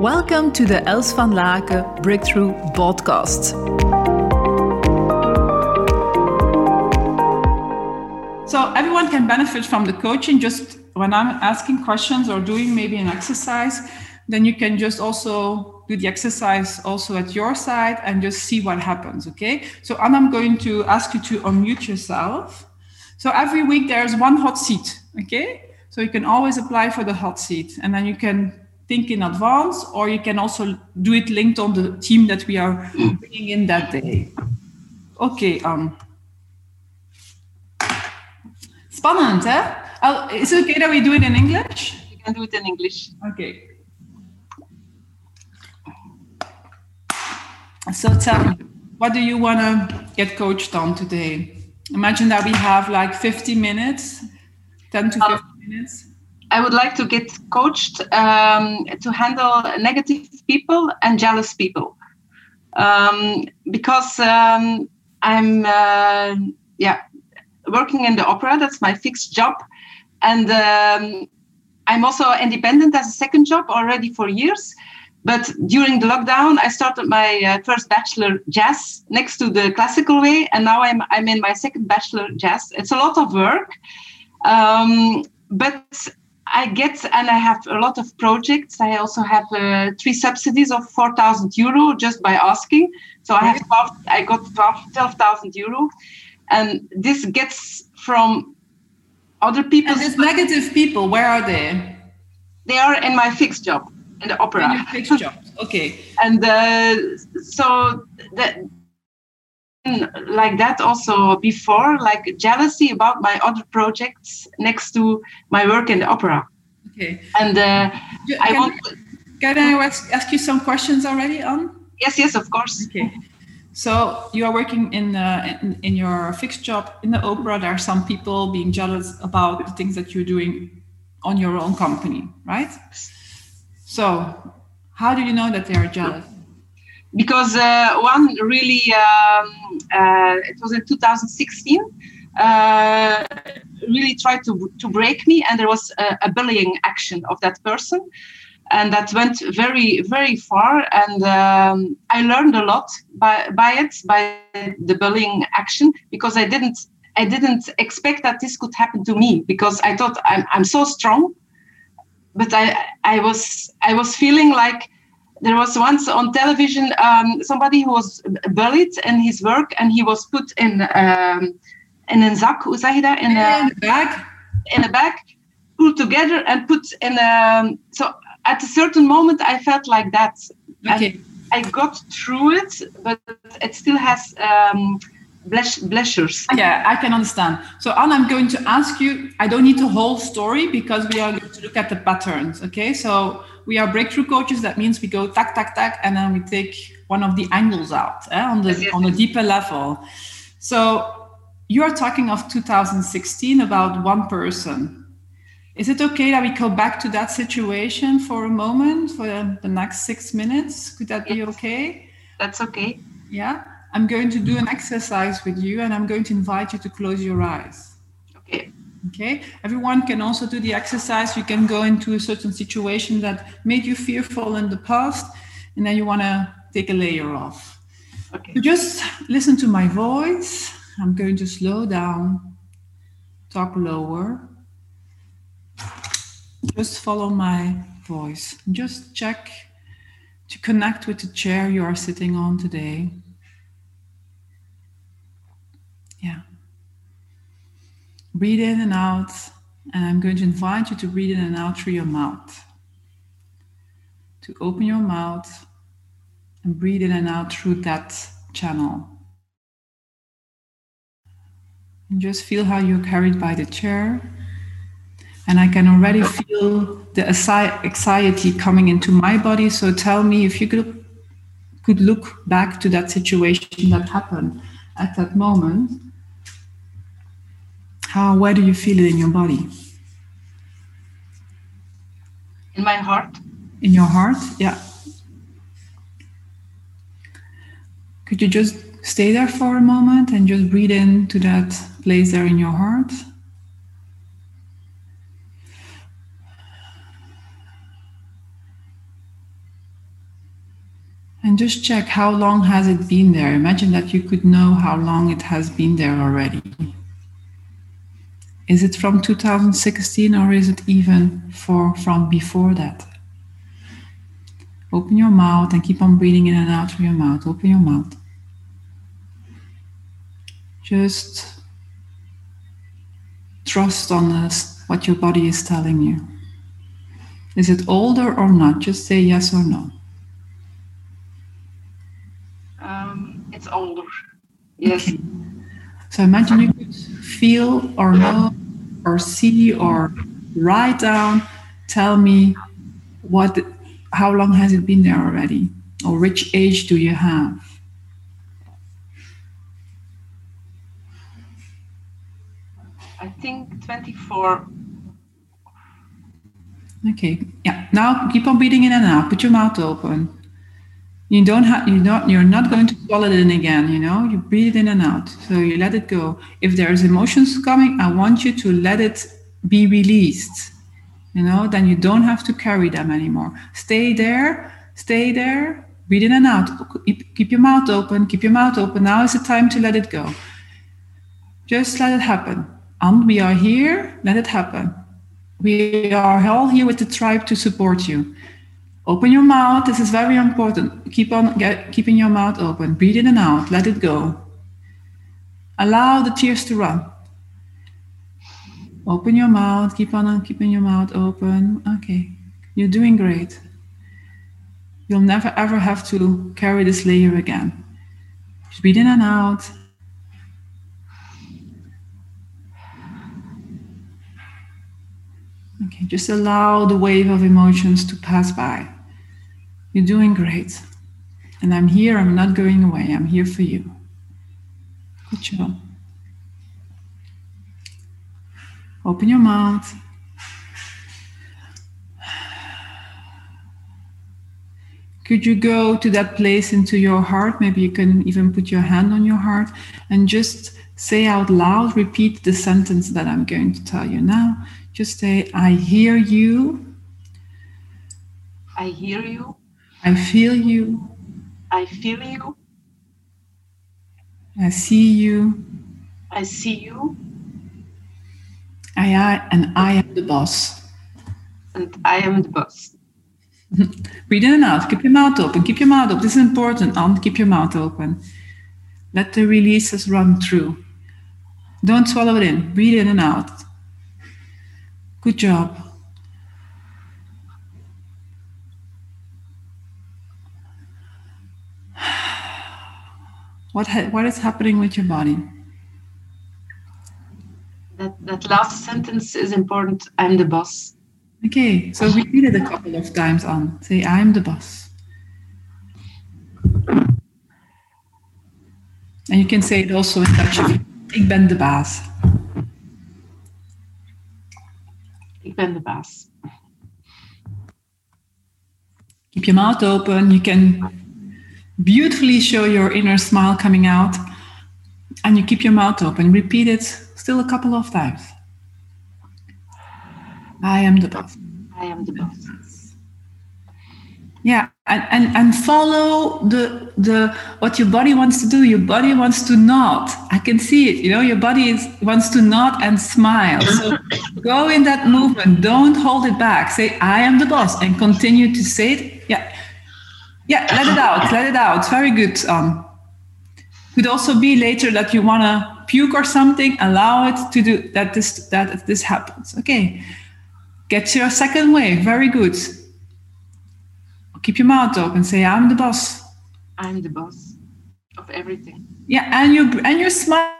Welcome to the Els van Laken Breakthrough Podcast. So, everyone can benefit from the coaching. Just when I'm asking questions or doing maybe an exercise, then you can just also do the exercise also at your side and just see what happens. Okay. So, and I'm going to ask you to unmute yourself. So, every week there's one hot seat. Okay. So, you can always apply for the hot seat and then you can think in advance, or you can also do it linked on the team that we are bringing in that day. Okay, um. Spannend, hè? Is it okay that we do it in English? You can do it in English. Okay. So tell me, what do you want to get coached on today? Imagine that we have like 50 minutes, 10 to 50 minutes. I would like to get coached um, to handle negative people and jealous people um, because um, I'm uh, yeah working in the opera. That's my fixed job, and um, I'm also independent as a second job already for years. But during the lockdown, I started my uh, first bachelor jazz next to the classical way, and now I'm I'm in my second bachelor jazz. It's a lot of work, um, but I get and I have a lot of projects. I also have uh, three subsidies of 4,000 euro just by asking. So I have 12, I got 12,000 euro. And this gets from other people. And these negative people, where are they? They are in my fixed job in the opera. In your fixed job, okay. and uh, so that like that also before, like jealousy about my other projects next to my work in the opera. Okay. And uh, can, I want. Can I ask, ask you some questions already on? Yes, yes, of course. Okay. So you are working in, uh, in, in your fixed job in the opera. There are some people being jealous about the things that you're doing on your own company, right? So how do you know that they are jealous? Because uh, one really um, uh, it was in 2016 uh, really tried to to break me and there was a, a, bullying action of that person and that went very very far and um, i learned a lot by, by it by the bullying action because i didn't i didn't expect that this could happen to me because i thought i'm, I'm so strong but i i was i was feeling like there was once on television um, somebody who was bullied in his work and he was put in um, in een zak, hoe zeg je dat? In, a, in a bag. In a bag, pulled together and put in a. Um, so at a certain moment, I felt like that. Okay. I got through it, but it still has um, bleachers. Yeah, I can understand. So, Anne, I'm going to ask you. I don't need the whole story because we are going to look at the patterns. Okay, so we are breakthrough coaches. That means we go tack, tack, tack, and then we take one of the angles out eh, on the on a deeper level. So you are talking of 2016 about one person. Is it okay that we go back to that situation for a moment for the next six minutes? Could that be okay? That's okay. Yeah. I'm going to do an exercise with you and I'm going to invite you to close your eyes. Okay. Everyone can also do the exercise. You can go into a certain situation that made you fearful in the past, and then you want to take a layer off. Okay. So just listen to my voice. I'm going to slow down, talk lower. Just follow my voice. Just check to connect with the chair you are sitting on today. Yeah. Breathe in and out. And I'm going to invite you to breathe in and out through your mouth. To open your mouth and breathe in and out through that channel. And just feel how you're carried by the chair. And I can already feel the anxiety coming into my body. So tell me if you could, could look back to that situation that happened at that moment how, where do you feel it in your body? In my heart. In your heart? Yeah. Could you just stay there for a moment and just breathe into that place there in your heart? And just check how long has it been there. Imagine that you could know how long it has been there already. Is it from 2016 or is it even for from before that? Open your mouth and keep on breathing in and out through your mouth. Open your mouth. Just trust on this, what your body is telling you. Is it older or not? Just say yes or no. Um, it's older. Yes. Okay. So imagine you could feel or know or see or write down, tell me what how long has it been there already? Or which age do you have? I think 24. Okay. Yeah. Now keep on breathing in and out. Put your mouth open. You don't have you not you're not going to swallow it in again, you know? You breathe in and out. So you let it go. If there's emotions coming, I want you to let it be released. You know, then you don't have to carry them anymore. Stay there, stay there, breathe in and out. Keep your mouth open, keep your mouth open. Now is the time to let it go. Just let it happen. And we are here, let it happen. We are all here with the tribe to support you. Open your mouth. This is very important. Keep on get, keeping your mouth open. Breathe in and out. Let it go. Allow the tears to run. Open your mouth. Keep on uh, keeping your mouth open. Okay. You're doing great. You'll never ever have to carry this layer again. Just breathe in and out. Okay, just allow the wave of emotions to pass by. You're doing great. And I'm here, I'm not going away, I'm here for you. Good job. Open your mouth. Could you go to that place into your heart? Maybe you can even put your hand on your heart and just say out loud, repeat the sentence that I'm going to tell you now. Just say, I hear you. I hear you. I feel you. I feel you. I see you. I see you. I, I and I am the boss. And I am the boss. Breathe in and out. Keep your mouth open. Keep your mouth open. This is important. And keep your mouth open. Let the releases run through. Don't swallow it in. Breathe in and out. Good job. What, ha- what is happening with your body? That, that last sentence is important. I'm the boss. Okay, so repeat it a couple of times on. Say, I'm the boss. And you can say it also in Dutch. Ik ben de baas. Ik ben de baas. Keep your mouth open. You can beautifully show your inner smile coming out and you keep your mouth open. Repeat it still a couple of times. I am the boss. I am the boss. Yeah, and, and, and follow the the what your body wants to do. Your body wants to nod. I can see it. You know, your body is, wants to nod and smile. So go in that movement. Don't hold it back. Say, I am the boss, and continue to say it. Yeah, yeah, let it out. Let it out. Very good. Um, could also be later that you want to puke or something. Allow it to do that. This that this happens. Okay. Get to your second wave. Very good. Keep your mouth open. Say, "I'm the boss." I'm the boss of everything. Yeah, and you and you smile.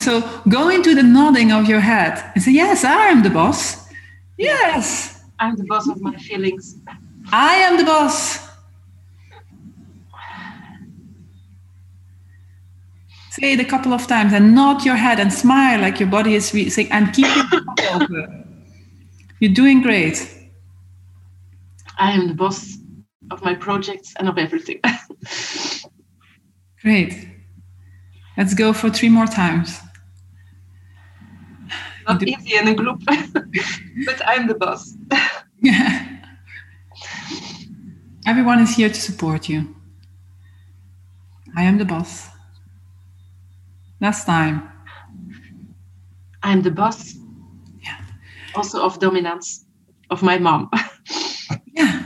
So go into the nodding of your head and say, "Yes, I am the boss." Yes. I'm the boss of my feelings. I am the boss. Say it a couple of times and nod your head and smile like your body is saying, and keep your mouth open. You're doing great. I am the boss of my projects and of everything. great. Let's go for three more times. Not easy in a group, but I'm the boss. yeah. Everyone is here to support you. I am the boss. Last time. I'm the boss. Yeah. Also of dominance of my mom. yeah.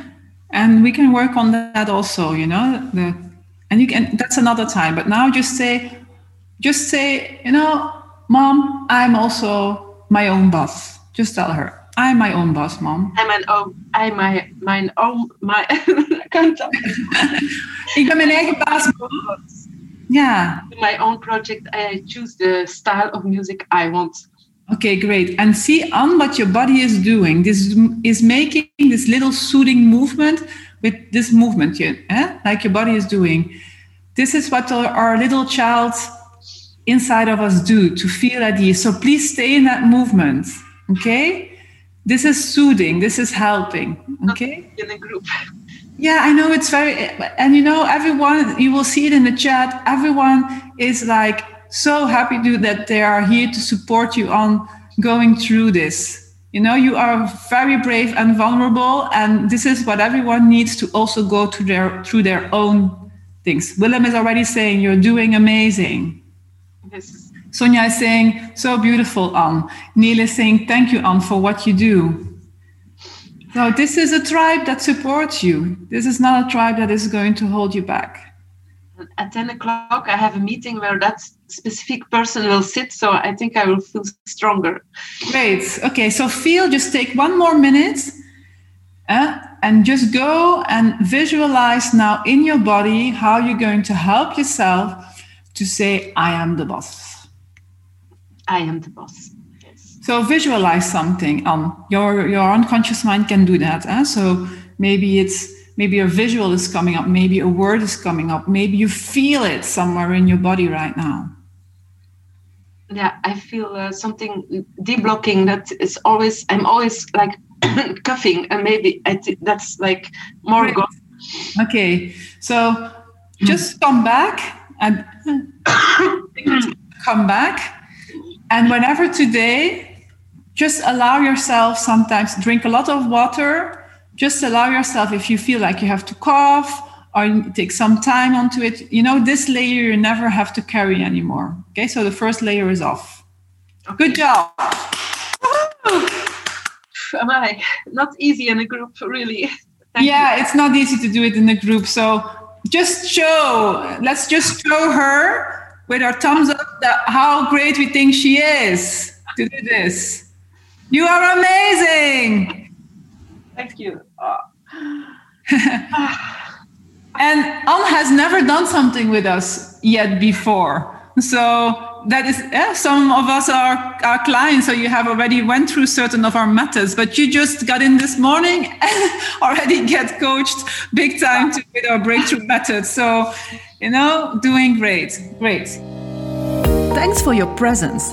And we can work on that also, you know. The, and you can that's another time. But now just say just say, you know, mom, I'm also my own boss. Just tell her. I'm my own boss, mom. I'm mijn own, I'm my, mijn own, my, Ik ben mijn eigen baas. Yeah. My own project, I choose the style of music I want. Okay, great. And see on what your body is doing. This is making this little soothing movement with this movement, eh? like your body is doing. This is what our, our little child inside of us do to feel at ease. So please stay in that movement. Okay? This is soothing. This is helping. Okay? In a group. Yeah, I know it's very, and you know, everyone, you will see it in the chat, everyone is like so happy to, that they are here to support you on going through this. You know, you are very brave and vulnerable, and this is what everyone needs to also go through their through their own things. Willem is already saying you're doing amazing. Yes. Sonia is saying, so beautiful, Anne. Neil is saying, thank you, Anne, for what you do. So this is a tribe that supports you. This is not a tribe that is going to hold you back. At 10 o'clock, I have a meeting where that specific person will sit. So I think I will feel stronger. Great. Okay. So feel, just take one more minute uh, and just go and visualize now in your body how you're going to help yourself to say, I am the boss. I am the boss. So visualize something. Um, your your unconscious mind can do that. Eh? So maybe it's maybe a visual is coming up, maybe a word is coming up, maybe you feel it somewhere in your body right now. Yeah, I feel uh, something deblocking that is always. I'm always like coughing, and maybe I th- that's like more. Go- okay, so just come back and come back, and whenever today just allow yourself sometimes drink a lot of water. Just allow yourself if you feel like you have to cough or take some time onto it you know this layer you never have to carry anymore. Okay so the first layer is off. Okay. good job. Am i not easy in a group really? Thank yeah you. it's not easy to do it in a group so just show let's just show her with our thumbs up that how great we think she is to do this you are amazing. Thank you. Oh. and Anne has never done something with us yet before. So that is yeah, some of us are our clients, so you have already went through certain of our methods, but you just got in this morning and already get coached big time to, with our breakthrough method. So, you know, doing great, great. Thanks for your presence.